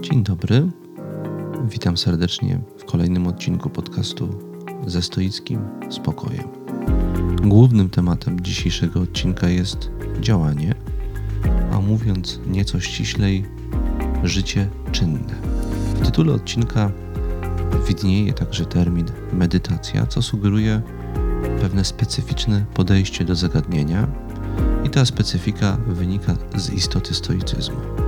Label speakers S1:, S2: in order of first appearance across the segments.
S1: Dzień dobry. Witam serdecznie w kolejnym odcinku podcastu ze stoickim spokojem. Głównym tematem dzisiejszego odcinka jest działanie, a mówiąc nieco ściślej, życie czynne. W tytule odcinka widnieje także termin medytacja, co sugeruje pewne specyficzne podejście do zagadnienia, i ta specyfika wynika z istoty stoicyzmu.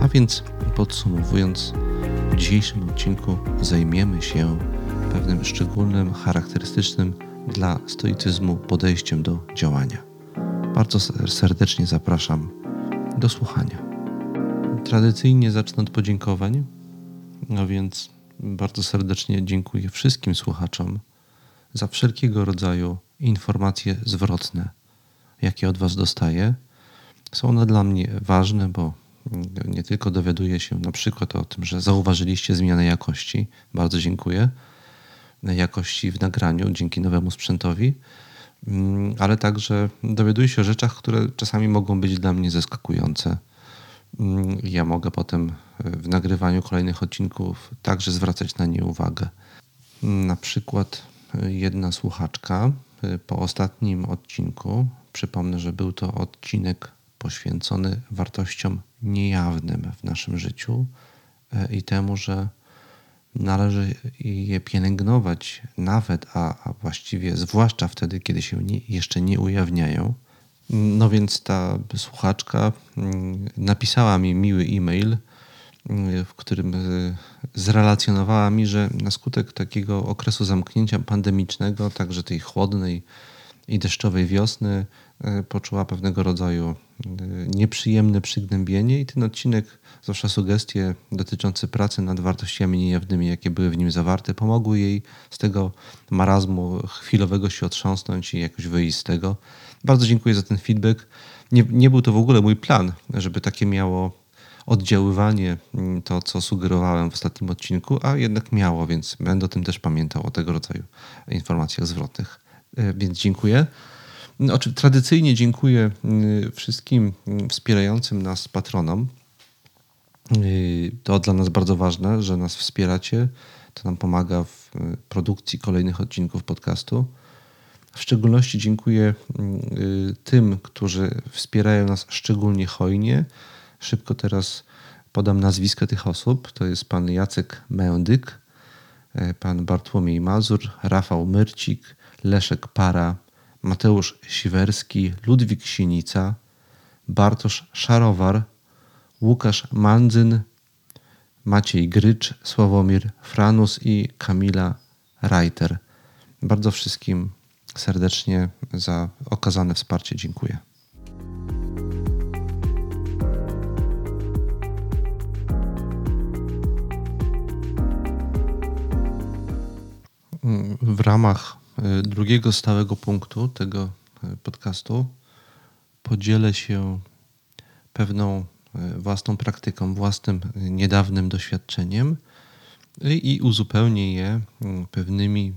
S1: A więc podsumowując, w dzisiejszym odcinku zajmiemy się pewnym szczególnym, charakterystycznym dla stoicyzmu podejściem do działania. Bardzo serdecznie zapraszam do słuchania. Tradycyjnie zacznę od podziękowań, a więc bardzo serdecznie dziękuję wszystkim słuchaczom za wszelkiego rodzaju informacje zwrotne, jakie od Was dostaję. Są one dla mnie ważne, bo nie tylko dowiaduję się na przykład o tym, że zauważyliście zmianę jakości. Bardzo dziękuję. Jakości w nagraniu dzięki nowemu sprzętowi, mm, ale także dowiaduję się o rzeczach, które czasami mogą być dla mnie zaskakujące. Mm, ja mogę potem w nagrywaniu kolejnych odcinków także zwracać na nie uwagę. Na przykład jedna słuchaczka po ostatnim odcinku, przypomnę, że był to odcinek poświęcony wartościom niejawnym w naszym życiu e, i temu, że należy je pielęgnować nawet, a, a właściwie zwłaszcza wtedy, kiedy się nie, jeszcze nie ujawniają. No więc ta słuchaczka mm, napisała mi miły e-mail, mm, w którym e, zrelacjonowała mi, że na skutek takiego okresu zamknięcia pandemicznego, także tej chłodnej i deszczowej wiosny, e, poczuła pewnego rodzaju nieprzyjemne przygnębienie i ten odcinek, zwłaszcza sugestie dotyczące pracy nad wartościami niejawnymi, jakie były w nim zawarte, pomogły jej z tego marazmu chwilowego się otrząsnąć i jakoś wyjść z tego. Bardzo dziękuję za ten feedback. Nie, nie był to w ogóle mój plan, żeby takie miało oddziaływanie mm, to, co sugerowałem w ostatnim odcinku, a jednak miało, więc będę o tym też pamiętał, o tego rodzaju informacjach zwrotnych. E, więc dziękuję. No, tradycyjnie dziękuję y, wszystkim y, wspierającym nas patronom. Y, to dla nas bardzo ważne, że nas wspieracie. To nam pomaga w produkcji kolejnych odcinków podcastu. W szczególności dziękuję tym, którzy wspierają nas szczególnie hojnie. Szybko teraz podam nazwiska tych osób. To jest pan Jacek Meondyk, pan Bartłomiej Mazur, Rafał Myrcik, Leszek Para, Mateusz Siwerski, Ludwik Sienica, Bartosz Szarowar, Łukasz Mandzyn, Maciej Grycz, Sławomir Franus i Kamila Reiter. Bardzo wszystkim serdecznie za okazane wsparcie dziękuję. W ramach drugiego stałego punktu tego e, podcastu podzielę się pewną e, własną praktyką, własnym niedawnym doświadczeniem i uzupełnię je pewnymi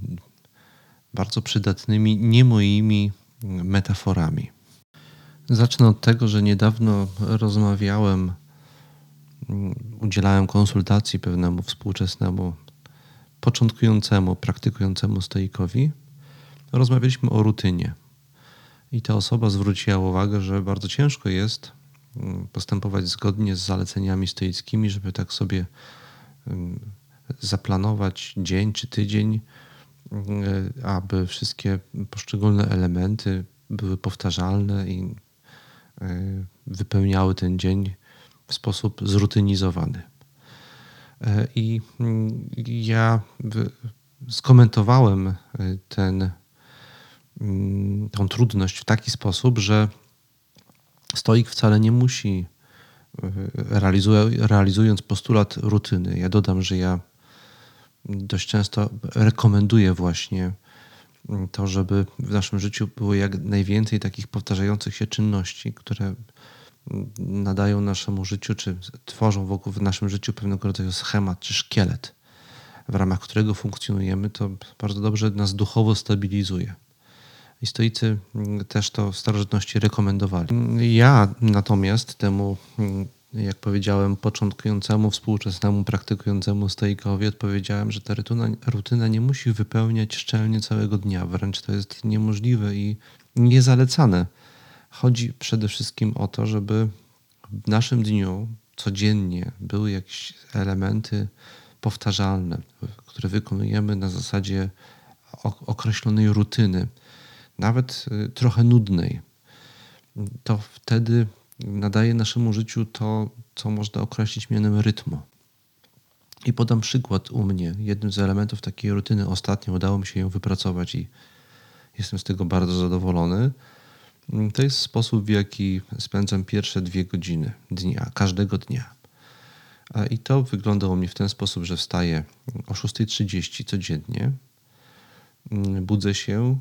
S1: bardzo przydatnymi, nie moimi metaforami. Zacznę od tego, że niedawno rozmawiałem, udzielałem konsultacji pewnemu współczesnemu, początkującemu, praktykującemu stoikowi rozmawialiśmy o rutynie. I ta osoba zwróciła uwagę, że bardzo ciężko jest mm, postępować zgodnie z zaleceniami stoickimi, żeby tak sobie mm, zaplanować dzień czy tydzień, mm, aby wszystkie poszczególne elementy były powtarzalne i wypełniały ten dzień w sposób zrutynizowany. E, I ja skomentowałem y, ten tą trudność w taki sposób, że stoik wcale nie musi, y, realizując postulat rutyny. Ja dodam, że ja dość często rekomenduję właśnie mm, to, żeby w naszym życiu było jak najwięcej takich powtarzających się czynności, które mm, nadają naszemu życiu, czy tworzą wokół w naszym życiu pewnego rodzaju schemat czy szkielet, w ramach którego funkcjonujemy, to bardzo dobrze nas duchowo stabilizuje. I też to w starożytności rekomendowali. Ja natomiast temu jak powiedziałem, początkującemu, współczesnemu, praktykującemu stoikowi, odpowiedziałem, że ta rutyna, rutyna nie musi wypełniać szczelnie całego dnia. Wręcz to jest niemożliwe i niezalecane. Chodzi przede wszystkim o to, żeby w naszym dniu codziennie były jakieś elementy powtarzalne, które wykonujemy na zasadzie określonej rutyny, nawet y, trochę nudnej. To wtedy nadaje naszemu życiu to, co można określić mianem rytmu. I podam przykład u mnie. Jednym z elementów takiej rutyny ostatnio udało mi się ją wypracować i jestem z tego bardzo zadowolony. To jest sposób, w jaki spędzam pierwsze dwie godziny dnia, każdego dnia. I to wygląda u mnie w ten sposób, że wstaję o 6.30 codziennie, budzę się,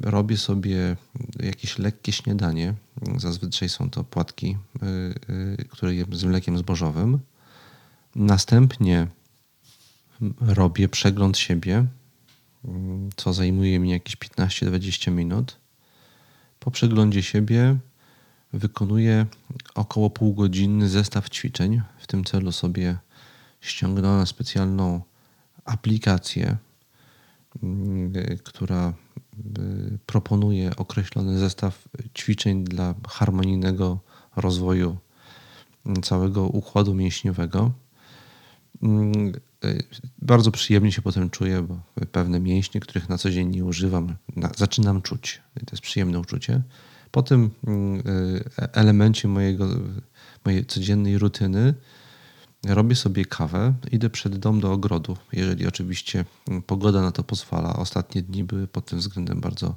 S1: robię sobie jakieś lekkie śniadanie. Zazwyczaj są to płatki, y, y, które jem z mlekiem zbożowym. Następnie robię przegląd siebie, co zajmuje mi jakieś 15-20 minut. Po przeglądzie siebie wykonuję około półgodzinny zestaw ćwiczeń. W tym celu sobie ściągnąłem specjalną aplikację, która y, proponuje określony zestaw ćwiczeń dla harmonijnego rozwoju całego układu mięśniowego. Mm, y, bardzo przyjemnie się potem czuję, bo pewne mięśnie, których na co dzień nie używam, zaczynam czuć. To jest przyjemne uczucie. Po tym mm, y, elemencie mojego, mojej codziennej rutyny robię sobie kawę, idę przed dom do ogrodu, jeżeli oczywiście mm, pogoda na to pozwala. Ostatnie dni były pod tym względem bardzo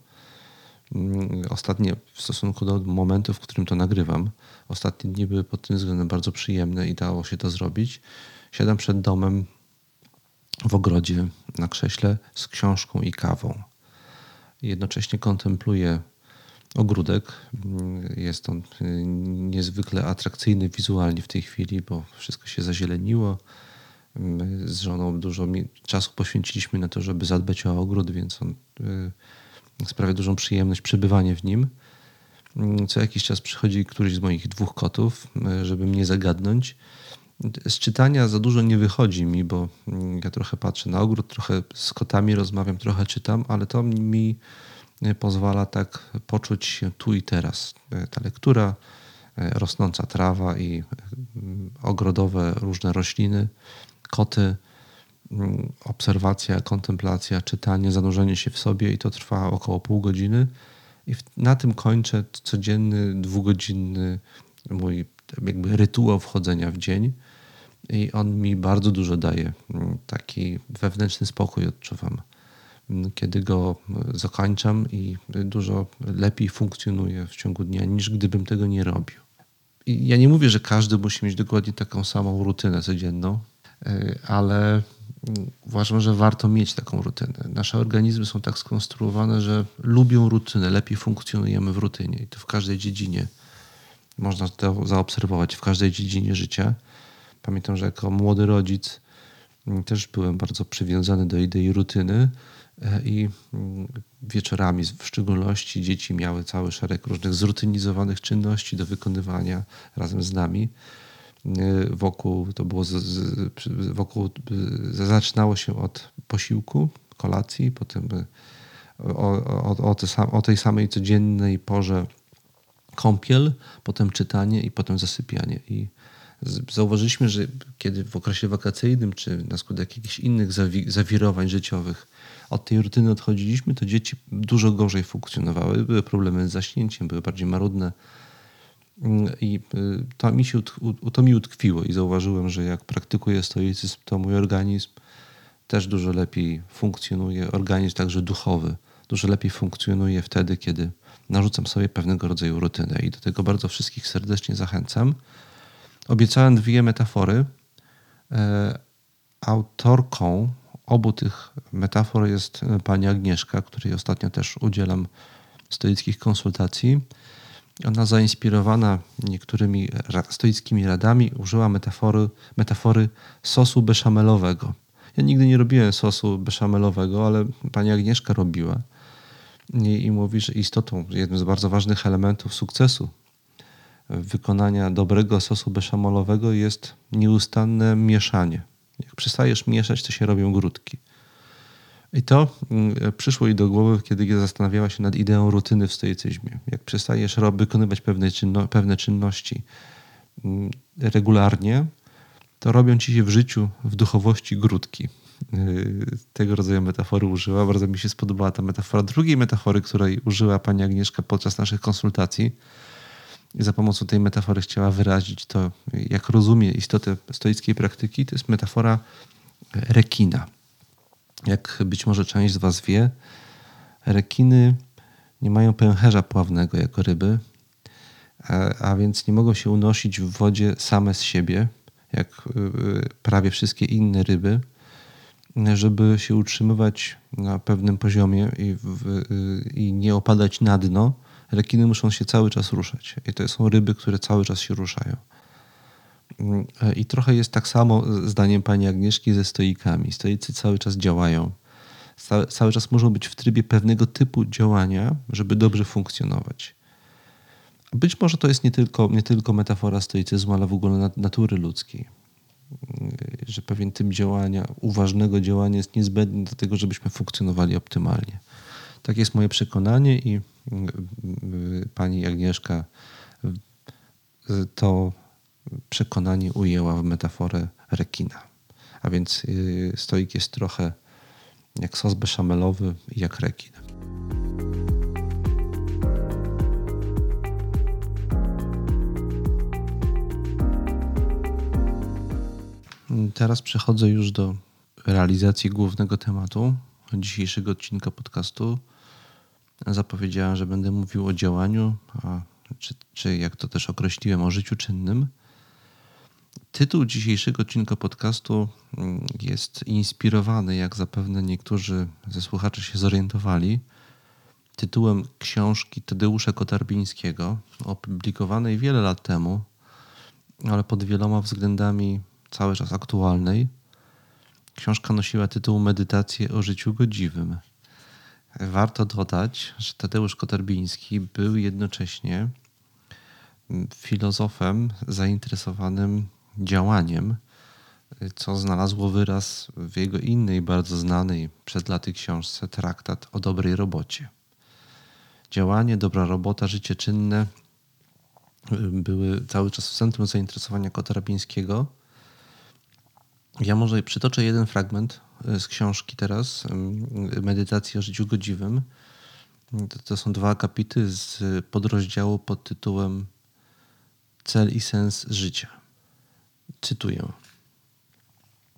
S1: mm, ostatnie w stosunku do momentu, w którym to nagrywam. Ostatnie dni były pod tym względem bardzo przyjemne i dało się to zrobić. Siadam przed domem w ogrodzie na krześle z książką i kawą. Jednocześnie kontempluję ogródek. Jest on y, niezwykle atrakcyjny wizualnie w tej chwili, bo wszystko się zazieleniło. My z żoną dużo czasu poświęciliśmy na to, żeby zadbać o ogród, więc on y, sprawia dużą przyjemność przebywanie w nim. Co jakiś czas przychodzi któryś z moich dwóch kotów, y, żeby mnie zagadnąć. Z czytania za dużo nie wychodzi mi, bo ja trochę patrzę na ogród, trochę z kotami rozmawiam, trochę czytam, ale to mi pozwala tak poczuć się tu i teraz. Ta lektura, rosnąca trawa i ogrodowe różne rośliny, koty, mm, obserwacja, kontemplacja, czytanie, zanurzenie się w sobie i to trwa około pół godziny. I na tym kończę codzienny, dwugodzinny mój jakby rytuał wchodzenia w dzień. I on mi bardzo dużo daje. Mm, taki wewnętrzny spokój odczuwam kiedy go zakończam i dużo lepiej funkcjonuje w ciągu dnia, niż gdybym tego nie robił. I ja nie mówię, że każdy musi mieć dokładnie taką samą rutynę codzienną, e, ale uważam, że warto mieć taką rutynę. Nasze organizmy są tak skonstruowane, że lubią rutynę, lepiej funkcjonujemy w rutynie i to w każdej dziedzinie. Można to zaobserwować w każdej dziedzinie życia. Pamiętam, że jako młody rodzic też byłem bardzo przywiązany do idei rutyny i mm, wieczorami w szczególności dzieci miały cały szereg różnych zrutynizowanych czynności do wykonywania razem z nami. E, wokół to było z, z, wokół zaczynało się od posiłku, kolacji, potem e, o, o, o, te, o tej samej codziennej porze kąpiel, potem czytanie i potem zasypianie. I zauważyliśmy, że kiedy w okresie wakacyjnym, czy na skutek jakichś innych zawi zawirowań życiowych od tej rutyny odchodziliśmy, to dzieci dużo gorzej funkcjonowały. Były problemy z zaśnięciem, były bardziej marudne. Mm, I y, to mi się to mi utkwiło i zauważyłem, że jak praktykuję stoicyzm, to mój organizm też dużo lepiej funkcjonuje, organizm także duchowy, dużo lepiej funkcjonuje wtedy, kiedy narzucam sobie pewnego rodzaju rutynę. I do tego bardzo wszystkich serdecznie zachęcam. Obiecałem dwie metafory. E, autorką obu tych metafor jest e, pani Agnieszka, której ostatnio też udzielam stoickich konsultacji. Ona zainspirowana niektórymi stoickimi radami użyła metafory, metafory sosu beszamelowego. Ja nigdy nie robiłem sosu beszamelowego, ale pani Agnieszka robiła. I, I mówi, że istotą, jednym z bardzo ważnych elementów sukcesu wykonania dobrego sosu beszamolowego jest nieustanne mieszanie. Jak przestajesz mieszać, to się robią grudki. I to mm, przyszło jej do głowy, kiedy zastanawiała się nad ideą rutyny w stoicyzmie. Jak przestajesz wykonywać pewne, czynno, pewne czynności mm, regularnie, to robią ci się w życiu, w duchowości grudki. Yy, tego rodzaju metafory użyła. Bardzo mi się spodobała ta metafora. Drugiej metafory, której użyła pani Agnieszka podczas naszych konsultacji, za pomocą tej metafory chciała wyrazić to, jak rozumie istotę stoickiej praktyki, to jest metafora rekina. Jak być może część z Was wie, rekiny nie mają pęcherza pławnego jako ryby, a, więc nie mogą się unosić w wodzie same z siebie, jak y, prawie wszystkie inne ryby, żeby się utrzymywać na pewnym poziomie i, w, i nie opadać na dno, rekiny muszą się cały czas ruszać. I to są ryby, które cały czas się ruszają. I trochę jest tak samo, zdaniem pani Agnieszki, ze stoikami. Stoicy cały czas działają. Cały, cały czas muszą być w trybie pewnego typu działania, żeby dobrze funkcjonować. Być może to jest nie tylko, nie tylko metafora stoicyzmu, ale w ogóle natury ludzkiej. Że pewien typ działania, uważnego działania jest niezbędny do tego, żebyśmy funkcjonowali optymalnie. Tak jest moje przekonanie i pani Agnieszka to przekonanie ujęła w metaforę rekina. A więc y, stoik jest trochę jak sos beszamelowy jak rekin. Teraz przechodzę już do realizacji głównego tematu dzisiejszego odcinka podcastu. Zapowiedziałem, że będę mówił o działaniu, a, czy, czy jak to też określiłem, o życiu czynnym. Tytuł dzisiejszego odcinka podcastu mm, jest inspirowany, jak zapewne niektórzy ze słuchaczy się zorientowali, tytułem książki Tadeusza Kotarbińskiego, opublikowanej wiele lat temu, ale pod wieloma względami cały czas aktualnej. Książka nosiła tytuł Medytacje o życiu godziwym. Warto dodać, że Tadeusz Kotarbiński był jednocześnie filozofem zainteresowanym działaniem, co znalazło wyraz w jego innej, bardzo znanej przed laty książce Traktat o dobrej robocie. Działanie, dobra robota, życie czynne były cały czas w centrum zainteresowania Kotarabińskiego. Ja może przytoczę jeden fragment z książki teraz, Medytacji o życiu godziwym. To, to są dwa akapity z podrozdziału pod tytułem Cel i sens życia. Cytuję.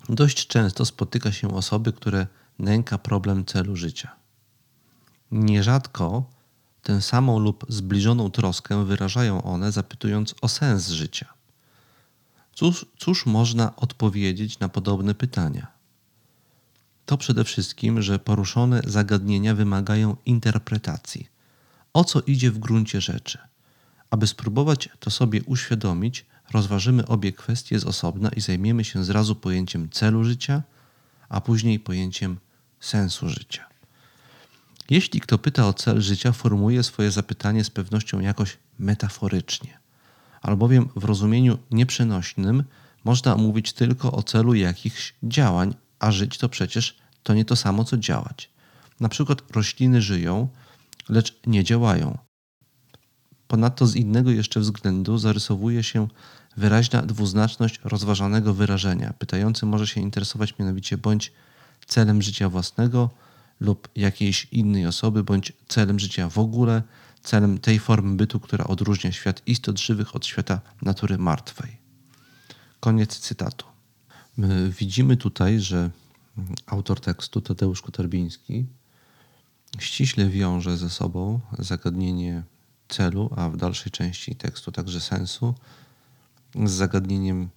S1: Dość często spotyka się osoby, które nęka problem celu życia. Nierzadko tę samą lub zbliżoną troskę wyrażają one, zapytując o sens życia. Cóż, cóż można odpowiedzieć na podobne pytania? To przede wszystkim, że poruszone zagadnienia wymagają interpretacji. O co idzie w gruncie rzeczy? Aby spróbować to sobie uświadomić, rozważymy obie kwestie z osobna i zajmiemy się zrazu pojęciem celu życia, a później pojęciem sensu życia. Jeśli kto pyta o cel życia, formułuje swoje zapytanie z pewnością jakoś metaforycznie, albowiem w rozumieniu nieprzenośnym można mówić tylko o celu jakichś działań, a żyć to przecież to nie to samo co działać. Na przykład rośliny żyją, lecz nie działają. Ponadto z innego jeszcze względu zarysowuje się wyraźna dwuznaczność rozważanego wyrażenia. Pytający może się interesować mianowicie bądź celem życia własnego lub jakiejś innej osoby, bądź celem życia w ogóle, celem tej formy bytu, która odróżnia świat istot żywych od świata natury martwej. Koniec cytatu. My widzimy tutaj, że autor tekstu Tadeusz Kotarbiński ściśle wiąże ze sobą zagadnienie celu, a w dalszej części tekstu także sensu, z zagadnieniem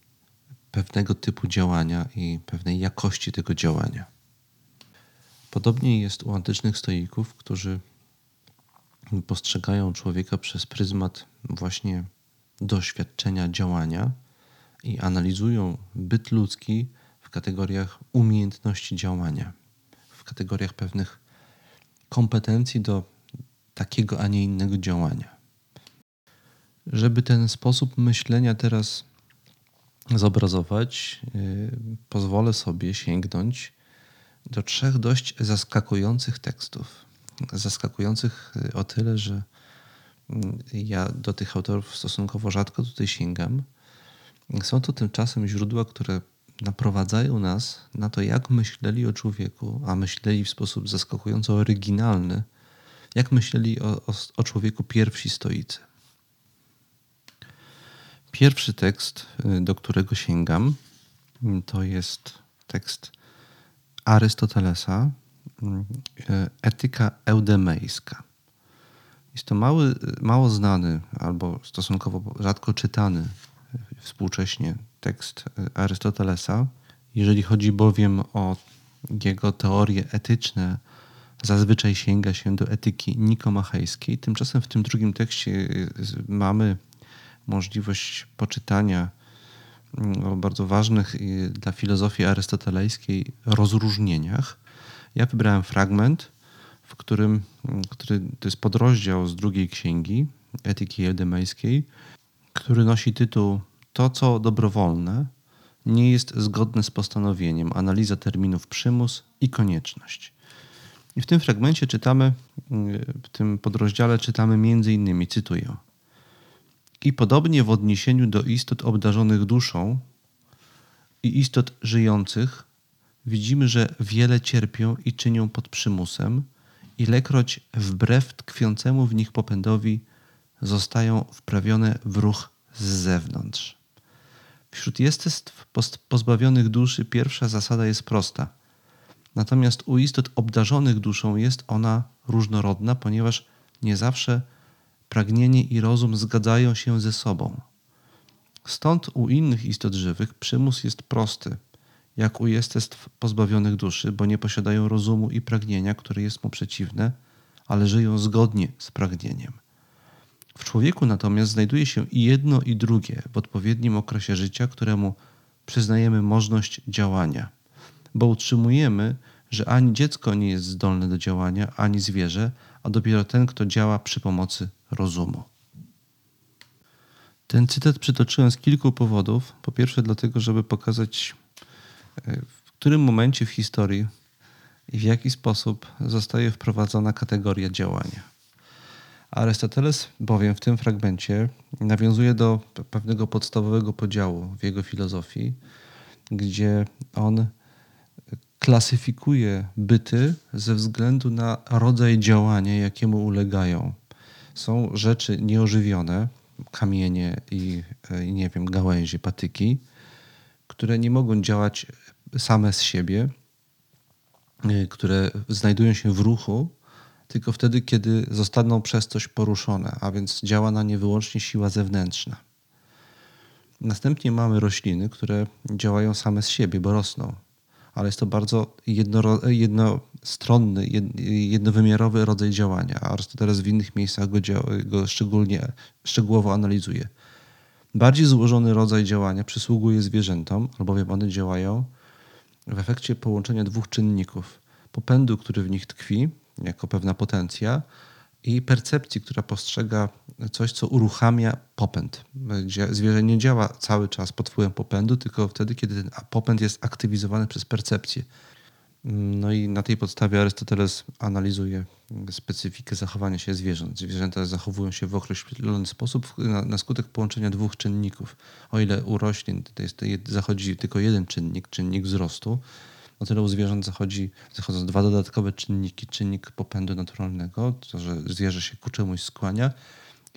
S1: pewnego typu działania i pewnej jakości tego działania. Podobnie jest u antycznych stoików, którzy postrzegają człowieka przez pryzmat właśnie doświadczenia działania i analizują byt ludzki w kategoriach umiejętności działania, w kategoriach pewnych kompetencji do takiego, a nie innego działania. Żeby ten sposób myślenia teraz zobrazować, yy, pozwolę sobie sięgnąć do trzech dość zaskakujących tekstów. Zaskakujących yy, o tyle, że mm, ja do tych autorów stosunkowo rzadko tutaj sięgam. Są to tymczasem źródła, które naprowadzają nas na to, jak myśleli o człowieku, a myśleli w sposób zaskakująco oryginalny, jak myśleli o, o, o człowieku pierwsi stoicy. Pierwszy tekst, y, do którego sięgam, mm, to jest tekst Arystotelesa, mm, y, Etyka eudemejska. Jest to mały, mało znany albo stosunkowo rzadko czytany współcześnie tekst Arystotelesa. Jeżeli chodzi bowiem o jego teorie etyczne, zazwyczaj sięga się do etyki nikomachejskiej. Tymczasem w tym drugim tekście mamy możliwość poczytania mm, o bardzo ważnych dla filozofii arystotelejskiej rozróżnieniach. Ja wybrałem fragment, w którym, mm, który to jest podrozdział z drugiej księgi Etyki Eudemejskiej, który nosi tytuł To, co dobrowolne, nie jest zgodne z postanowieniem. Analiza terminów przymus i konieczność. I w tym fragmencie czytamy, w tym podrozdziale czytamy między innymi, cytuję, i podobnie w odniesieniu do istot obdarzonych duszą i istot żyjących, widzimy, że wiele cierpią i czynią pod przymusem, ilekroć wbrew tkwiącemu w nich popędowi zostają wprawione w ruch z zewnątrz. Wśród jestestw pozbawionych duszy pierwsza zasada jest prosta. Natomiast u istot obdarzonych duszą jest ona różnorodna, ponieważ nie zawsze pragnienie i rozum zgadzają się ze sobą. Stąd u innych istot żywych przymus jest prosty, jak u jestestw pozbawionych duszy, bo nie posiadają rozumu i pragnienia, które jest mu przeciwne, ale żyją zgodnie z pragnieniem. W człowieku natomiast znajduje się i jedno, i drugie w odpowiednim okresie życia, któremu przyznajemy możliwość działania, bo utrzymujemy, że ani dziecko nie jest zdolne do działania, ani zwierzę, a dopiero ten, kto działa przy pomocy rozumu. Ten cytat przytoczyłem z kilku powodów. Po pierwsze, dlatego, żeby pokazać, e, w którym momencie w historii i w jaki sposób zostaje wprowadzona kategoria działania. Arystoteles bowiem w tym fragmencie nawiązuje do pewnego podstawowego podziału w jego filozofii, gdzie on klasyfikuje byty ze względu na rodzaj działania, jakiemu ulegają. Są rzeczy nieożywione, kamienie i, i nie wiem, gałęzie, patyki, które nie mogą działać same z siebie, y, które znajdują się w ruchu, tylko wtedy, kiedy zostaną przez coś poruszone, a więc działa na nie wyłącznie siła zewnętrzna. Następnie mamy rośliny, które działają same z siebie, bo rosną ale jest to bardzo jedno, jednostronny, jednowymiarowy rodzaj działania. Arystoteles w innych miejscach go, go szczególnie, szczegółowo analizuje. Bardziej złożony rodzaj działania przysługuje zwierzętom, albowiem one działają w efekcie połączenia dwóch czynników. Popędu, który w nich tkwi, jako pewna potencja, i percepcji, która postrzega coś, co uruchamia popęd. Zwierzę nie działa cały czas pod wpływem popędu, tylko wtedy, kiedy ten popęd jest aktywizowany przez percepcję. No i na tej podstawie Arystoteles analizuje specyfikę zachowania się zwierząt. Zwierzęta zachowują się w określony sposób na, na skutek połączenia dwóch czynników. O ile u roślin to jest, zachodzi tylko jeden czynnik, czynnik wzrostu, o tyle u zwierząt zachodzi, zachodzą dwa dodatkowe czynniki. Czynnik popędu naturalnego, to, że zwierzę się ku czemuś skłania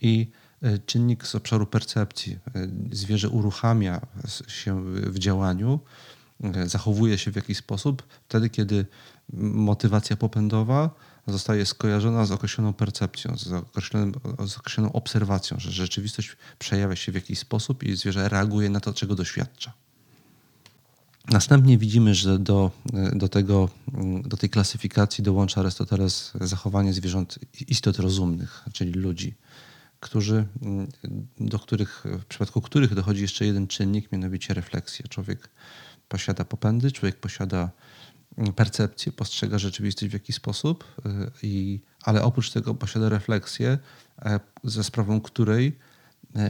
S1: i e, czynnik z obszaru percepcji. E, zwierzę uruchamia się w działaniu, e, zachowuje się w jakiś sposób wtedy, kiedy motywacja popędowa zostaje skojarzona z określoną percepcją, z, z określoną obserwacją, że rzeczywistość przejawia się w jakiś sposób i zwierzę reaguje na to, czego doświadcza. Następnie widzimy, że do, do, tego, do tej klasyfikacji dołącza Arystoteles zachowanie zwierząt istot rozumnych, czyli ludzi, którzy, do których, w przypadku których dochodzi jeszcze jeden czynnik, mianowicie refleksja. Człowiek posiada popędy, człowiek posiada percepcję, postrzega rzeczywistość w jakiś sposób, y, i, ale oprócz tego posiada refleksję, e, ze sprawą której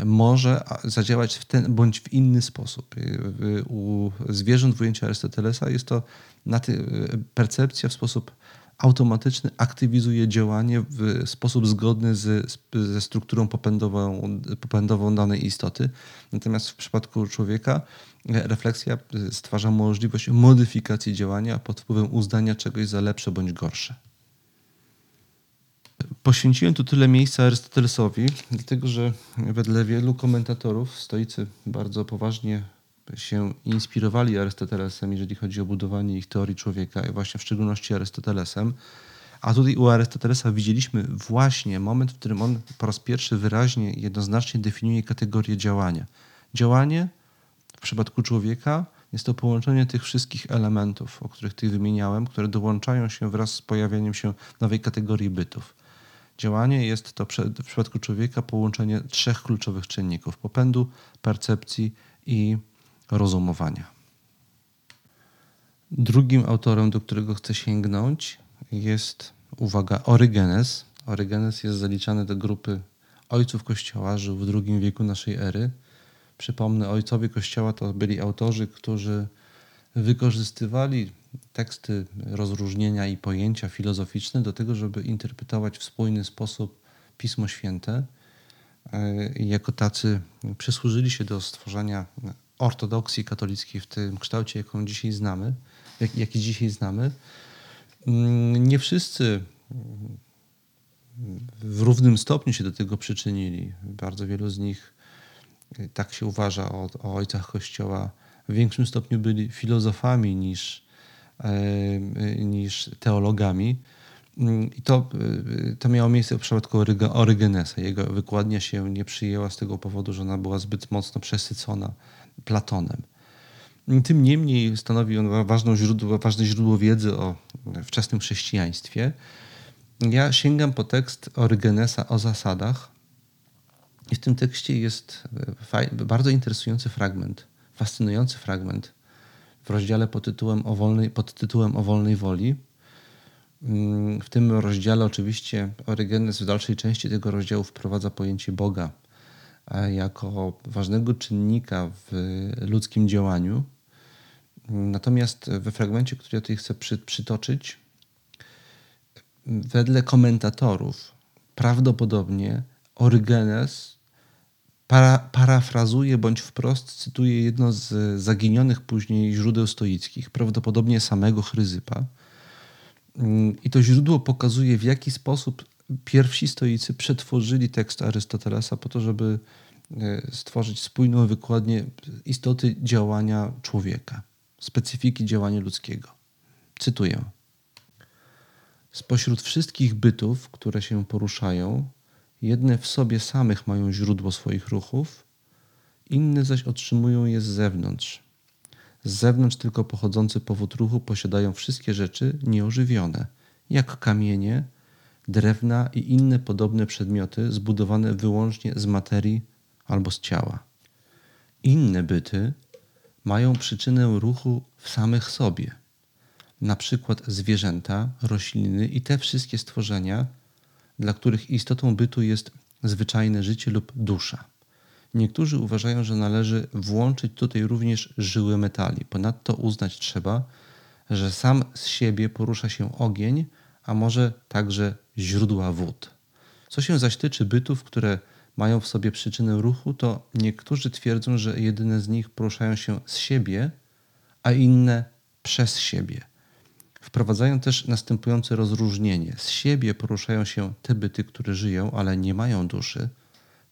S1: może zadziałać w ten bądź w inny sposób. U zwierząt w ujęciu Arystotelesa jest to percepcja w sposób automatyczny aktywizuje działanie w sposób zgodny z, ze strukturą popędową, popędową danej istoty. Natomiast w przypadku człowieka refleksja stwarza możliwość modyfikacji działania pod wpływem uznania czegoś za lepsze bądź gorsze. Poświęciłem tu tyle miejsca Arystotelesowi, dlatego że wedle wielu komentatorów stoicy bardzo poważnie się inspirowali Arystotelesem, jeżeli chodzi o budowanie ich teorii człowieka, i właśnie w szczególności Arystotelesem. A tutaj u Arystotelesa widzieliśmy właśnie moment, w którym on po raz pierwszy wyraźnie, jednoznacznie definiuje kategorię działania. Działanie w przypadku człowieka jest to połączenie tych wszystkich elementów, o których tu wymieniałem, które dołączają się wraz z pojawieniem się nowej kategorii bytów. Działanie jest to w przypadku człowieka połączenie trzech kluczowych czynników: popędu, percepcji i rozumowania. Drugim autorem, do którego chcę sięgnąć, jest, uwaga, Orygenes. Orygenes jest zaliczany do grupy ojców Kościoła, żył w II wieku naszej ery. Przypomnę, ojcowie Kościoła to byli autorzy, którzy wykorzystywali teksty rozróżnienia i pojęcia filozoficzne do tego, żeby interpretować w spójny sposób Pismo Święte. E, jako tacy przysłużyli się do stworzenia ortodoksji katolickiej w tym kształcie, jaką dzisiaj znamy, jak, jaki dzisiaj znamy. Mm, nie wszyscy w równym stopniu się do tego przyczynili. Bardzo wielu z nich, tak się uważa o, o ojcach Kościoła, w większym stopniu byli filozofami niż, e, niż teologami. I to, e, to miało miejsce w przypadku Orygenesa. Jego wykładnia się nie przyjęła z tego powodu, że ona była zbyt mocno przesycona Platonem. Tym niemniej stanowi on źródło, ważne źródło wiedzy o wczesnym chrześcijaństwie. Ja sięgam po tekst Orygenesa o zasadach i w tym tekście jest bardzo interesujący fragment, fascynujący fragment w rozdziale pod tytułem o wolnej, pod tytułem o wolnej woli. W tym rozdziale oczywiście Orygenes w dalszej części tego rozdziału wprowadza pojęcie Boga jako ważnego czynnika w ludzkim działaniu. Natomiast we fragmencie, który ja tutaj chcę przy, przytoczyć, wedle komentatorów prawdopodobnie Orygenes para, parafrazuje bądź wprost cytuje jedno z zaginionych później źródeł stoickich, prawdopodobnie samego Chryzypa. I to źródło pokazuje, w jaki sposób pierwsi stoicy przetworzyli tekst Arystotelesa po to, żeby e, stworzyć spójną wykładnię istoty działania człowieka, specyfiki działania ludzkiego. Cytuję. Spośród wszystkich bytów, które się poruszają, jedne w sobie samych mają źródło swoich ruchów, inne zaś otrzymują je z zewnątrz. Z zewnątrz tylko pochodzący powód ruchu posiadają wszystkie rzeczy nieożywione, jak kamienie, drewna i inne podobne przedmioty zbudowane wyłącznie z materii albo z ciała. Inne byty mają przyczynę ruchu w samych sobie, na przykład zwierzęta, rośliny i te wszystkie stworzenia, dla których istotą bytu jest zwyczajne życie lub dusza. Niektórzy uważają, że należy włączyć tutaj również żyły metali. Ponadto uznać trzeba, że sam z siebie porusza się ogień, a może także źródła wód. Co się zaś tyczy bytów, które mają w sobie przyczynę ruchu, to niektórzy twierdzą, że jedyne z nich poruszają się z siebie, a inne przez siebie. Wprowadzają też następujące rozróżnienie. Z siebie poruszają się te byty, które żyją, ale nie mają duszy,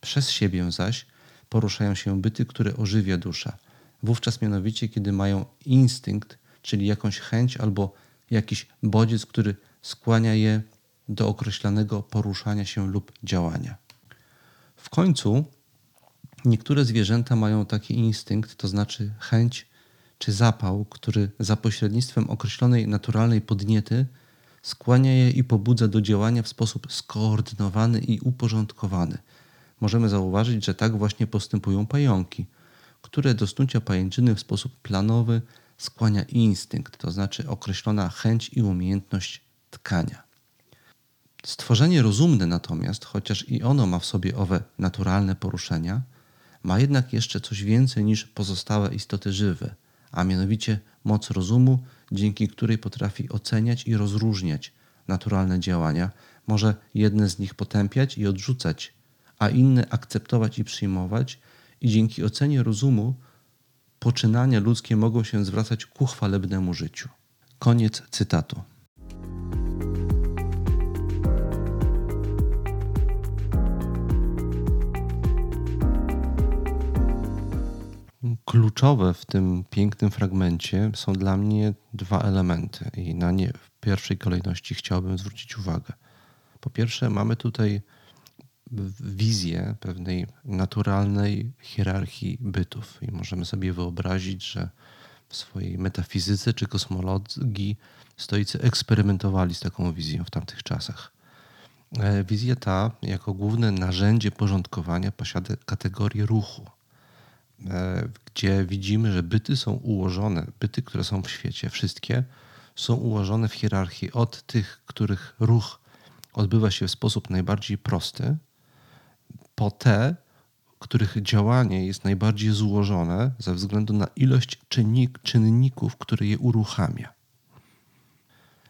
S1: przez siebie zaś poruszają się byty, które ożywia dusza. Wówczas mianowicie, kiedy mają instynkt, czyli jakąś chęć albo jakiś bodziec, który skłania je do określonego poruszania się lub działania. W końcu niektóre zwierzęta mają taki instynkt, to znaczy chęć czy zapał, który za pośrednictwem określonej naturalnej podniety skłania je i pobudza do działania w sposób skoordynowany i uporządkowany. Możemy zauważyć, że tak właśnie postępują pająki, które do snucia pajęczyny w sposób planowy skłania instynkt, to znaczy określona chęć i umiejętność tkania. Stworzenie rozumne natomiast, chociaż i ono ma w sobie owe naturalne poruszenia, ma jednak jeszcze coś więcej niż pozostałe istoty żywe, a mianowicie moc rozumu, dzięki której potrafi oceniać i rozróżniać naturalne działania, może jedne z nich potępiać i odrzucać, a inne akceptować i przyjmować, i dzięki ocenie rozumu poczynania ludzkie mogą się zwracać ku chwalebnemu życiu. Koniec cytatu. Kluczowe w tym pięknym fragmencie są dla mnie dwa elementy, i na nie w pierwszej kolejności chciałbym zwrócić uwagę. Po pierwsze, mamy tutaj wizję pewnej naturalnej hierarchii bytów, i możemy sobie wyobrazić, że w swojej metafizyce czy kosmologii stoicy eksperymentowali z taką wizją w tamtych czasach. E, wizja ta, jako główne narzędzie porządkowania, posiada kategorię ruchu gdzie widzimy, że byty są ułożone, byty, które są w świecie, wszystkie są ułożone w hierarchii od tych, których ruch odbywa się w sposób najbardziej prosty, po te, których działanie jest najbardziej złożone ze względu na ilość czynnik, czynników, które je uruchamia.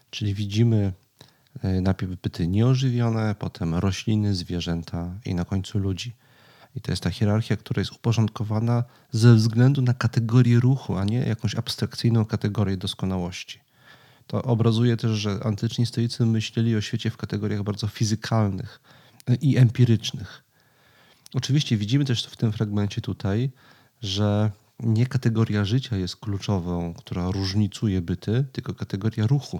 S1: Czyli widzimy e, najpierw byty nieożywione, potem rośliny, zwierzęta i na końcu ludzi. I to jest ta hierarchia, która jest uporządkowana ze względu na kategorię ruchu, a nie jakąś abstrakcyjną kategorię doskonałości. To obrazuje też, że antyczni stoicy myśleli o świecie w kategoriach bardzo fizykalnych i empirycznych. Oczywiście widzimy też w tym fragmencie tutaj, że nie kategoria życia jest kluczową, która różnicuje byty, tylko kategoria ruchu.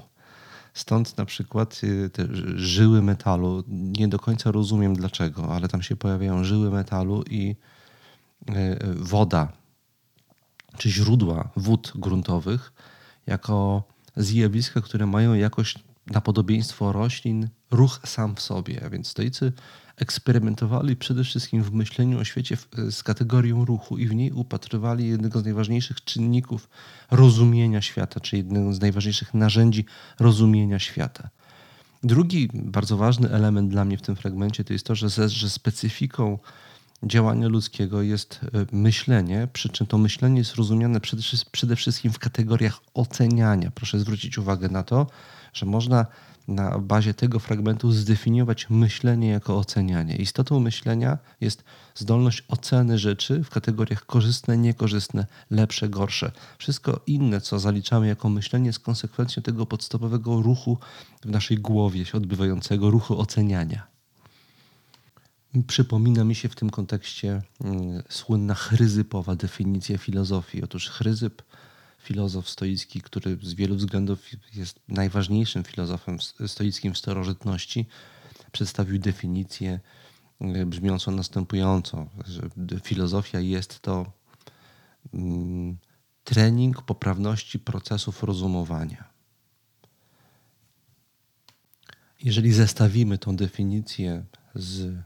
S1: Stąd na przykład y, te żyły metalu, nie do końca rozumiem dlaczego, ale tam się pojawiają żyły metalu i y, woda, czy źródła wód gruntowych, jako zjawiska, które mają jakoś na podobieństwo roślin ruch sam w sobie. Więc stoicy eksperymentowali przede wszystkim w myśleniu o świecie z kategorią ruchu i w niej upatrywali jednego z najważniejszych czynników rozumienia świata, czy jednego z najważniejszych narzędzi rozumienia świata. Drugi bardzo ważny element dla mnie w tym fragmencie to jest to, że, że specyfiką działania ludzkiego jest e, myślenie, przy czym to myślenie jest rozumiane przede wszystkim w kategoriach oceniania. Proszę zwrócić uwagę na to, że można na bazie tego fragmentu zdefiniować myślenie jako ocenianie. Istotą myślenia jest zdolność oceny rzeczy w kategoriach korzystne, niekorzystne, lepsze, gorsze. Wszystko inne, co zaliczamy jako myślenie, jest konsekwencją tego podstawowego ruchu w naszej głowie się odbywającego, ruchu oceniania. Przypomina mi się w tym kontekście mm, słynna chryzypowa definicja filozofii. Otóż chryzyp filozof stoicki, który z wielu względów jest najważniejszym filozofem stoickim w starożytności, przedstawił definicję e, brzmiącą następująco, że filozofia jest to mm, trening poprawności procesów rozumowania. Jeżeli zestawimy tą definicję z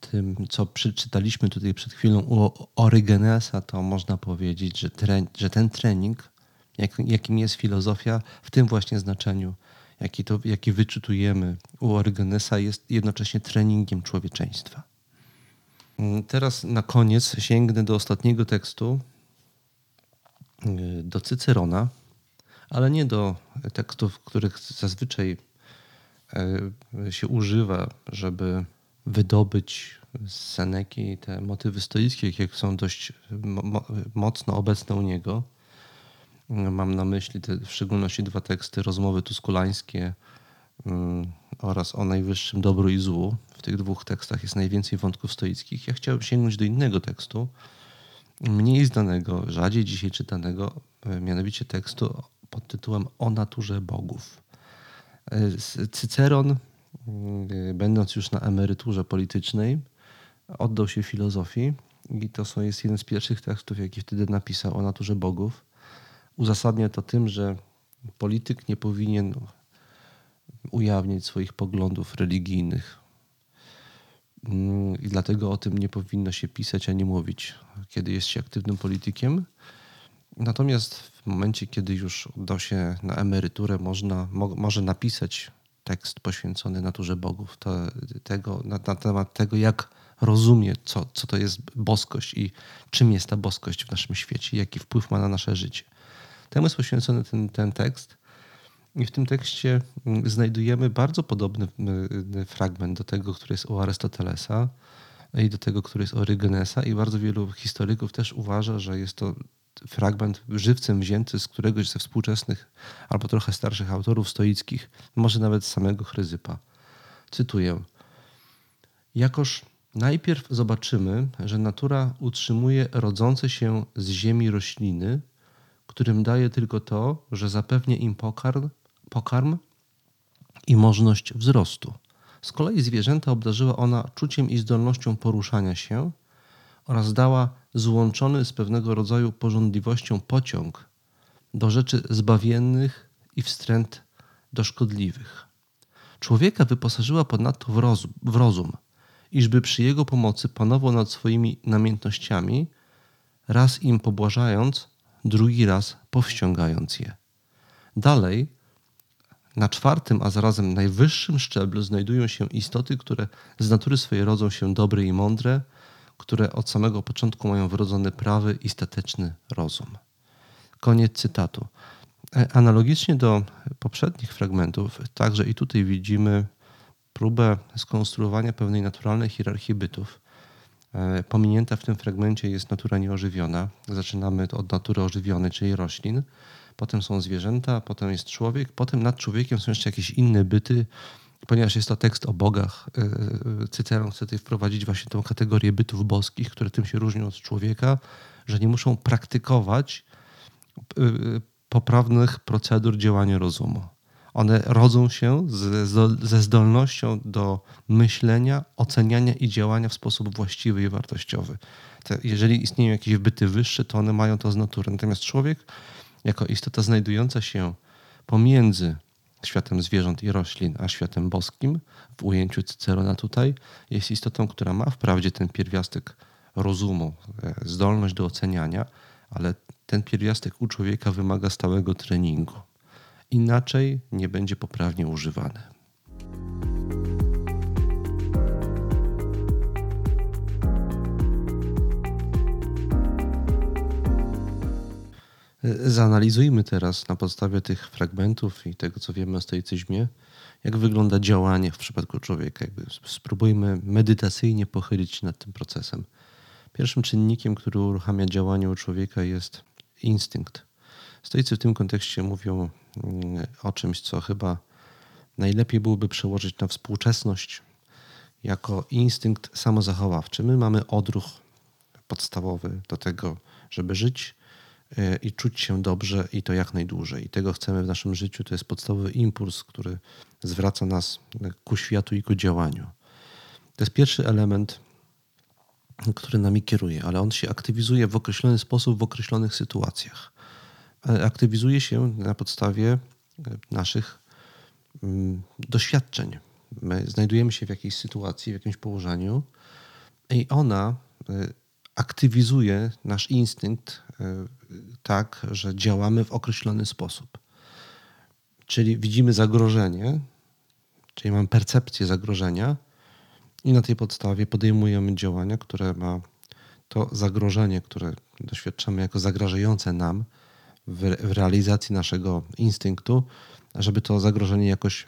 S1: tym, co przeczytaliśmy tutaj przed chwilą u Orygenesa, to można powiedzieć, że, że ten trening, jak, jakim jest filozofia, w tym właśnie znaczeniu, jaki, to, jaki wyczytujemy u Orygenesa, jest jednocześnie treningiem człowieczeństwa. Mm, teraz na koniec sięgnę do ostatniego tekstu, y, do Cycerona, ale nie do tekstów, których zazwyczaj y, się używa, żeby wydobyć z Seneki te motywy stoickie, jak są dość mo mocno obecne u niego. Mam na myśli te, w szczególności dwa teksty, rozmowy tuskulańskie um, oraz o najwyższym dobru i złu. W tych dwóch tekstach jest najwięcej wątków stoickich. Ja chciałbym sięgnąć do innego tekstu, mniej znanego, rzadziej dzisiaj czytanego, e, mianowicie tekstu pod tytułem O naturze bogów. E, Cyceron będąc już na emeryturze politycznej, oddał się filozofii i to są, jest jeden z pierwszych tekstów, jaki wtedy napisał o naturze bogów. Uzasadnia to tym, że polityk nie powinien ujawniać swoich poglądów religijnych. Mm, I dlatego o tym nie powinno się pisać ani mówić, kiedy jest się aktywnym politykiem. Natomiast w momencie, kiedy już oddał się na emeryturę, można, mo, może napisać tekst poświęcony naturze bogów, to, tego, na, na temat tego, jak rozumie, co, co to jest boskość i czym jest ta boskość w naszym świecie, jaki wpływ ma na nasze życie. Temu jest poświęcony ten, ten tekst. I w tym tekście mm, znajdujemy bardzo podobny mm, fragment do tego, który jest u Arystotelesa i do tego, który jest u Orygenesa i bardzo wielu historyków też uważa, że jest to fragment żywcem wzięty z któregoś ze współczesnych albo trochę starszych autorów stoickich, może nawet z samego Chryzypa. Cytuję. Jakoż najpierw zobaczymy, że natura utrzymuje rodzące się z ziemi rośliny, którym daje tylko to, że zapewnia im pokarm, pokarm i możliwość wzrostu. Z kolei zwierzęta obdarzyła ona czuciem i zdolnością poruszania się oraz dała złączony z pewnego rodzaju porządliwością pociąg do rzeczy zbawiennych i wstręt do szkodliwych. Człowieka wyposażyła ponadto w rozum, w rozum, iżby przy jego pomocy panował nad swoimi namiętnościami, raz im pobłażając, drugi raz powściągając je. Dalej, na czwartym, a zarazem najwyższym szczeblu znajdują się istoty, które z natury swojej rodzą się dobre i mądre, które od samego początku mają wrodzony prawy i stateczny rozum. Koniec cytatu. E, analogicznie do poprzednich fragmentów, także i tutaj widzimy próbę skonstruowania pewnej naturalnej hierarchii bytów. E, pominięta w tym fragmencie jest natura nieożywiona. Zaczynamy od natury ożywionej, czyli roślin. Potem są zwierzęta, potem jest człowiek, potem nad człowiekiem są jeszcze jakieś inne byty, ponieważ jest to tekst o bogach, e, e, Cyceron chce tutaj wprowadzić właśnie tą kategorię bytów boskich, które tym się różnią od człowieka, że nie muszą praktykować e, poprawnych procedur działania rozumu. One rodzą się ze zdolnością do myślenia, oceniania i działania w sposób właściwy i wartościowy. jeżeli istnieją jakieś byty wyższe, to one mają to z natury. Natomiast człowiek, jako istota znajdująca się pomiędzy światem zwierząt i roślin, a światem boskim, w ujęciu Cycerona tutaj, jest istotą, która ma wprawdzie ten pierwiastek rozumu, e, zdolność do oceniania, ale ten pierwiastek u człowieka wymaga stałego treningu. Inaczej nie będzie poprawnie używany. Zanalizujmy teraz na podstawie tych fragmentów i tego, co wiemy o stoicyzmie, jak wygląda działanie w przypadku człowieka. Jakby spróbujmy medytacyjnie pochylić się nad tym procesem. Pierwszym czynnikiem, który uruchamia działanie u człowieka jest instynkt. Stoicy w tym kontekście mówią mm, o czymś, co chyba najlepiej byłoby przełożyć na współczesność jako instynkt samozachowawczy. My mamy odruch podstawowy do tego, żeby żyć, i czuć się dobrze i to jak najdłużej. I tego chcemy w naszym życiu. To jest podstawowy impuls, który zwraca nas ku światu i ku działaniu. To jest pierwszy element, który nami kieruje, ale on się aktywizuje w określony sposób w określonych sytuacjach. Aktywizuje się na podstawie naszych mm, doświadczeń. My znajdujemy się w jakiejś sytuacji, w jakimś położeniu i ona y, aktywizuje nasz instynkt y, tak, że działamy w określony sposób. Czyli widzimy zagrożenie, czyli mamy percepcję zagrożenia i na tej podstawie podejmujemy działania, które ma to zagrożenie, które doświadczamy jako zagrażające nam w, w realizacji naszego instynktu, żeby to zagrożenie jakoś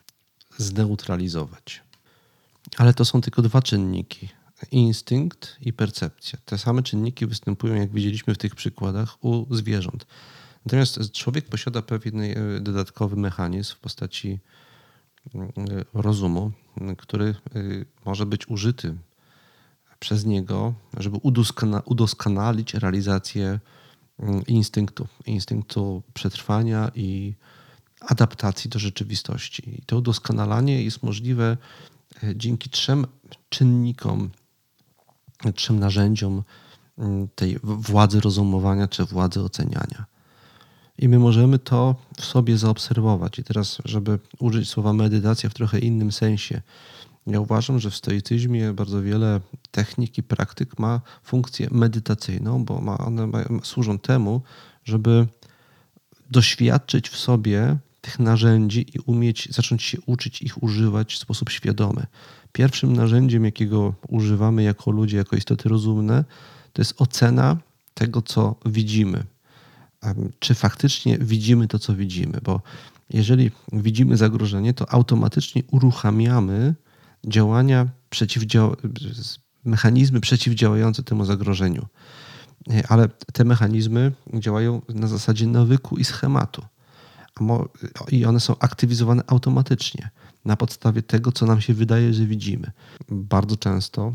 S1: zneutralizować. Ale to są tylko dwa czynniki instynkt i percepcja. Te same czynniki występują, jak widzieliśmy w tych przykładach, u zwierząt. Natomiast człowiek posiada pewien e, dodatkowy mechanizm w postaci mm, rozumu, który e, może być użyty przez niego, żeby udoskonalić realizację mm, instynktu, instynktu przetrwania i adaptacji do rzeczywistości. I to udoskonalanie jest możliwe e, dzięki trzem czynnikom trzem narzędziom mm, tej władzy rozumowania czy władzy oceniania. I my możemy to w sobie zaobserwować. I teraz, żeby użyć słowa medytacja w trochę innym sensie, ja uważam, że w stoicyzmie bardzo wiele technik i praktyk ma funkcję medytacyjną, bo one służą temu, żeby doświadczyć w sobie tych narzędzi i umieć zacząć się uczyć ich używać w sposób świadomy. Pierwszym narzędziem, jakiego używamy jako ludzie, jako istoty rozumne, to jest ocena tego, co widzimy. Czy faktycznie widzimy to, co widzimy? Bo jeżeli widzimy zagrożenie, to automatycznie uruchamiamy działania, mechanizmy przeciwdziałające temu zagrożeniu. Ale te mechanizmy działają na zasadzie nawyku i schematu. I one są aktywizowane automatycznie na podstawie tego, co nam się wydaje, że widzimy. Bardzo często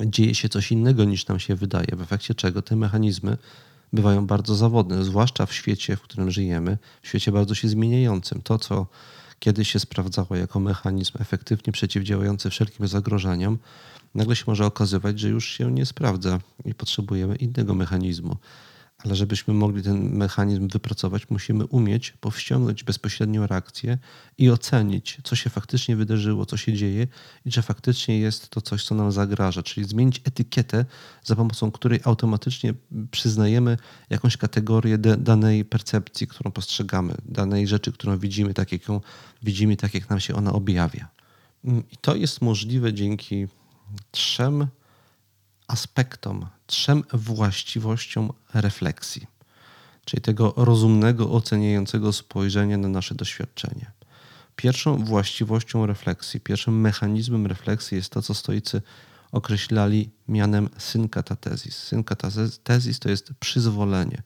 S1: dzieje się coś innego niż nam się wydaje, w efekcie czego te mechanizmy bywają bardzo zawodne, zwłaszcza w świecie, w którym żyjemy, w świecie bardzo się zmieniającym. To, co kiedyś się sprawdzało jako mechanizm efektywnie przeciwdziałający wszelkim zagrożeniom, nagle się może okazywać, że już się nie sprawdza i potrzebujemy innego mechanizmu. Ale żebyśmy mogli ten mechanizm wypracować, musimy umieć powściągnąć bezpośrednią reakcję i ocenić, co się faktycznie wydarzyło, co się dzieje i czy faktycznie jest to coś, co nam zagraża. Czyli zmienić etykietę, za pomocą której automatycznie przyznajemy jakąś kategorię danej percepcji, którą postrzegamy, danej rzeczy, którą widzimy, tak jak ją widzimy, tak jak nam się ona objawia. I to jest możliwe dzięki trzem aspektom, trzem właściwościom refleksji, czyli tego rozumnego, oceniającego spojrzenia na nasze doświadczenie. Pierwszą właściwością refleksji, pierwszym mechanizmem refleksji jest to, co stoicy określali mianem synkatatezis. Synkatatezis to jest przyzwolenie,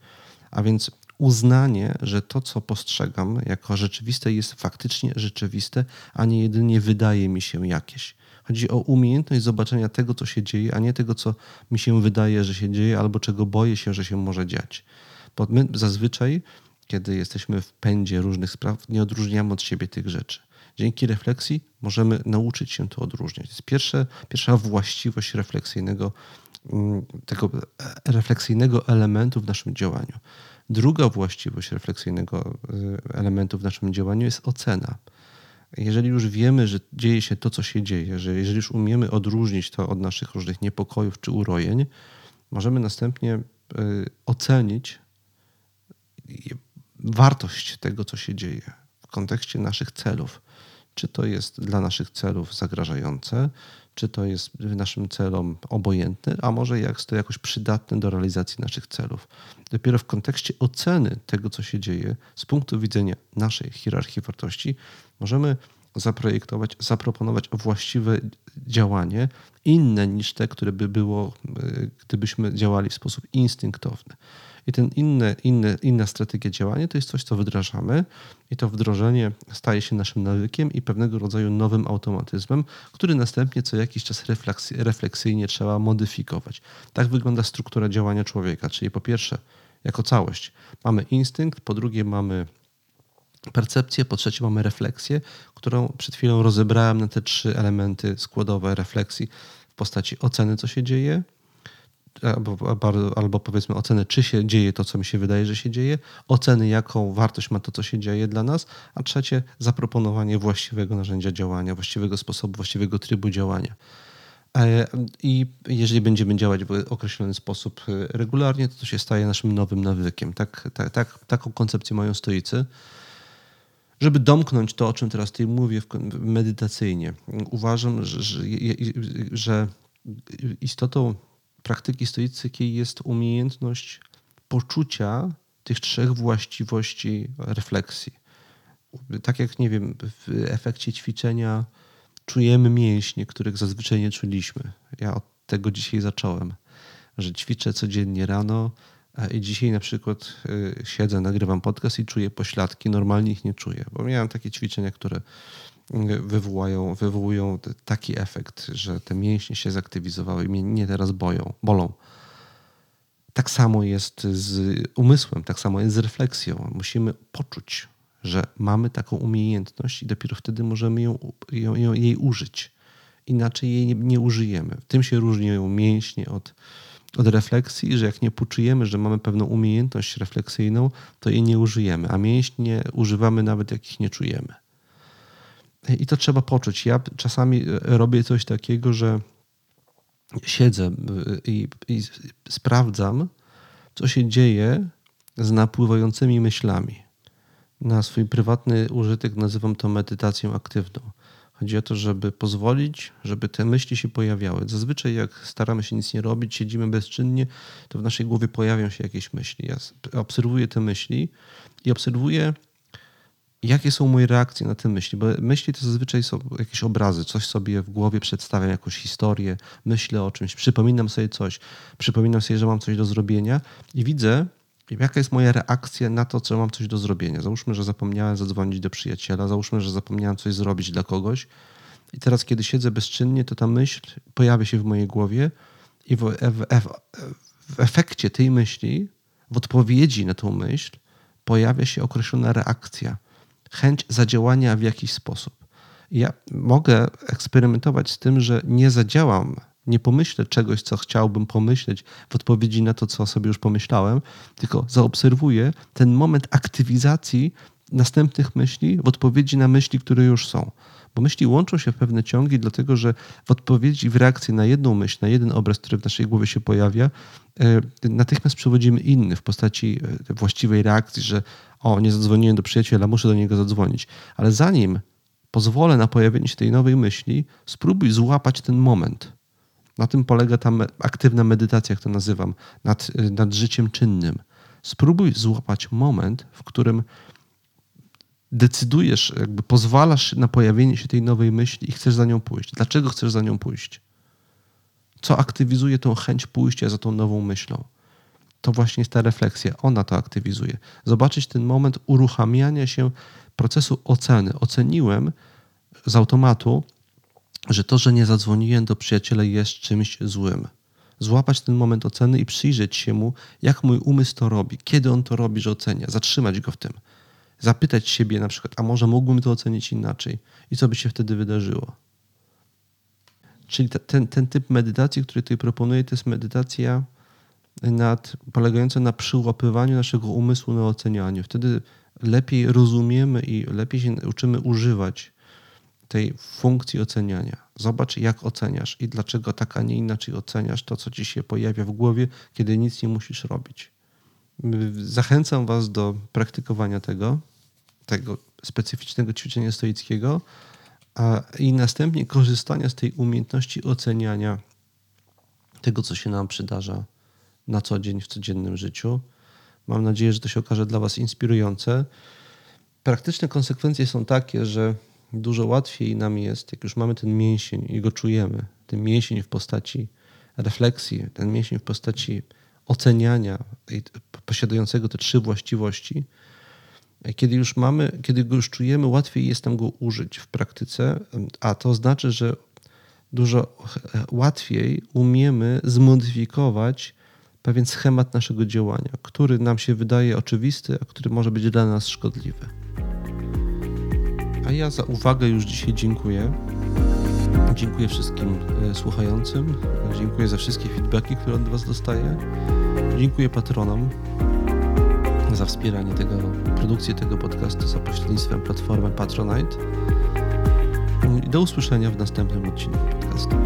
S1: a więc uznanie, że to, co postrzegam jako rzeczywiste, jest faktycznie rzeczywiste, a nie jedynie wydaje mi się jakieś. Chodzi o umiejętność zobaczenia tego, co się dzieje, a nie tego, co mi się wydaje, że się dzieje, albo czego boję się, że się może dziać. Bo my zazwyczaj, kiedy jesteśmy w pędzie różnych spraw, nie odróżniamy od siebie tych rzeczy. Dzięki refleksji możemy nauczyć się to odróżniać. To jest pierwsze, pierwsza właściwość refleksyjnego, mm, tego e, refleksyjnego elementu w naszym działaniu. Druga właściwość refleksyjnego e, elementu w naszym działaniu jest ocena jeżeli już wiemy, że dzieje się to, co się dzieje, że jeżeli już umiemy odróżnić to od naszych różnych niepokojów czy urojeń, możemy następnie y, ocenić wartość tego, co się dzieje w kontekście naszych celów. Czy to jest dla naszych celów zagrażające, czy to jest naszym celom obojętne, a może jest to jakoś przydatne do realizacji naszych celów. Dopiero w kontekście oceny tego, co się dzieje, z punktu widzenia naszej hierarchii wartości, możemy zaprojektować, zaproponować właściwe działanie, inne niż te, które by było, y, gdybyśmy działali w sposób instynktowny. I ten inne, inne, inna strategia działania to jest coś, co wdrażamy, i to wdrożenie staje się naszym nawykiem i pewnego rodzaju nowym automatyzmem, który następnie co jakiś czas refleksyjnie trzeba modyfikować. Tak wygląda struktura działania człowieka, czyli po pierwsze, jako całość mamy instynkt, po drugie mamy percepcję, po trzecie mamy refleksję, którą przed chwilą rozebrałem na te trzy elementy składowe refleksji w postaci oceny, co się dzieje, albo, albo powiedzmy oceny, czy się dzieje to, co mi się wydaje, że się dzieje, oceny, jaką wartość ma to, co się dzieje dla nas, a trzecie, zaproponowanie właściwego narzędzia działania, właściwego sposobu, właściwego trybu działania. E, I jeżeli będziemy działać w określony sposób e, regularnie, to to się staje naszym nowym nawykiem. Tak, tak, tak, taką koncepcję mają stoicy. Żeby domknąć to, o czym teraz tutaj mówię medytacyjnie, uważam, że, że, że istotą praktyki stoicyjskiej jest umiejętność poczucia tych trzech właściwości refleksji. Tak jak, nie wiem, w efekcie ćwiczenia czujemy mięśnie, których zazwyczaj nie czuliśmy. Ja od tego dzisiaj zacząłem, że ćwiczę codziennie rano i dzisiaj na przykład y, siedzę, nagrywam podcast i czuję pośladki, normalnie ich nie czuję, bo miałem takie ćwiczenia, które wywołają, wywołują taki efekt, że te mięśnie się zaktywizowały i mnie nie teraz boją, bolą. Tak samo jest z umysłem, tak samo jest z refleksją. Musimy poczuć, że mamy taką umiejętność i dopiero wtedy możemy ją, ją, ją jej użyć. Inaczej jej nie, nie, użyjemy. Tym się różnią mięśnie od, od refleksji, że jak nie poczujemy, że mamy pewną umiejętność refleksyjną, to jej nie użyjemy, a mięśnie używamy nawet jak ich nie czujemy. I to trzeba poczuć. Ja czasami robię coś takiego, że siedzę i, i sprawdzam, co się dzieje z napływającymi myślami. Na swój prywatny użytek nazywam to medytacją aktywną. Chodzi o to, żeby pozwolić, żeby te myśli się pojawiały. Zazwyczaj, jak staramy się nic nie robić, siedzimy bezczynnie, to w naszej głowie pojawią się jakieś myśli. Ja obserwuję te myśli i obserwuję, jakie są moje reakcje na te myśli. Bo myśli to zazwyczaj są jakieś obrazy, coś sobie w głowie przedstawiam, jakąś historię, myślę o czymś, przypominam sobie coś, przypominam sobie, że mam coś do zrobienia i widzę, jaka jest moja reakcja na to, co mam coś do zrobienia. Załóżmy, że zapomniałem zadzwonić do przyjaciela, załóżmy, że zapomniałem coś zrobić dla kogoś. I teraz, kiedy siedzę bezczynnie, to ta myśl pojawia się w mojej głowie i w, w, w efekcie tej myśli, w odpowiedzi na tą myśl, pojawia się określona reakcja, chęć zadziałania w jakiś sposób. Ja mogę eksperymentować z tym, że nie zadziałam nie pomyślę czegoś, co chciałbym pomyśleć w odpowiedzi na to, co sobie już pomyślałem, tylko zaobserwuję ten moment aktywizacji następnych myśli w odpowiedzi na myśli, które już są. Bo myśli łączą się w pewne ciągi, dlatego że w odpowiedzi, w reakcji na jedną myśl, na jeden obraz, który w naszej głowie się pojawia, e, natychmiast przewodzimy inny w postaci e, właściwej reakcji, że o, nie zadzwoniłem do przyjaciela, muszę do niego zadzwonić. Ale zanim pozwolę na pojawienie się tej nowej myśli, spróbuj złapać ten moment na tym polega ta aktywna medytacja, jak to nazywam, nad, nad życiem czynnym. Spróbuj złapać moment, w którym decydujesz, jakby pozwalasz na pojawienie się tej nowej myśli i chcesz za nią pójść. Dlaczego chcesz za nią pójść? Co aktywizuje tą chęć pójścia za tą nową myślą? To właśnie jest ta refleksja, ona to aktywizuje. Zobaczyć ten moment uruchamiania się procesu oceny. Oceniłem z automatu, że to, że nie zadzwoniłem do przyjaciela jest czymś złym. Złapać ten moment oceny i przyjrzeć się mu, jak mój umysł to robi, kiedy on to robi, że ocenia, zatrzymać go w tym. Zapytać siebie na przykład, a może mógłbym to ocenić inaczej i co by się wtedy wydarzyło. Czyli ten, ten typ medytacji, który tutaj proponuję, to jest medytacja nad, polegająca na przyłapywaniu naszego umysłu na ocenianiu. Wtedy lepiej rozumiemy i lepiej się uczymy używać tej funkcji oceniania. Zobacz, jak oceniasz i dlaczego tak, a nie inaczej oceniasz to, co ci się pojawia w głowie, kiedy nic nie musisz robić. Zachęcam Was do praktykowania tego, tego specyficznego ćwiczenia stoickiego a, i następnie korzystania z tej umiejętności oceniania tego, co się nam przydarza na co dzień w codziennym życiu. Mam nadzieję, że to się okaże dla Was inspirujące. Praktyczne konsekwencje są takie, że dużo łatwiej nam jest, jak już mamy ten mięsień i go czujemy, ten mięsień w postaci refleksji, ten mięsień w postaci oceniania posiadającego te trzy właściwości, kiedy już mamy, kiedy go już czujemy, łatwiej jest nam go użyć w praktyce, a to znaczy, że dużo łatwiej umiemy zmodyfikować pewien schemat naszego działania, który nam się wydaje oczywisty, a który może być dla nas szkodliwy. A ja za uwagę już dzisiaj dziękuję. Dziękuję wszystkim e, słuchającym. Dziękuję za wszystkie feedbacki, które od Was dostaję. Dziękuję patronom za wspieranie tego, produkcji tego podcastu za pośrednictwem platformy Patronite. I do usłyszenia w następnym odcinku podcastu.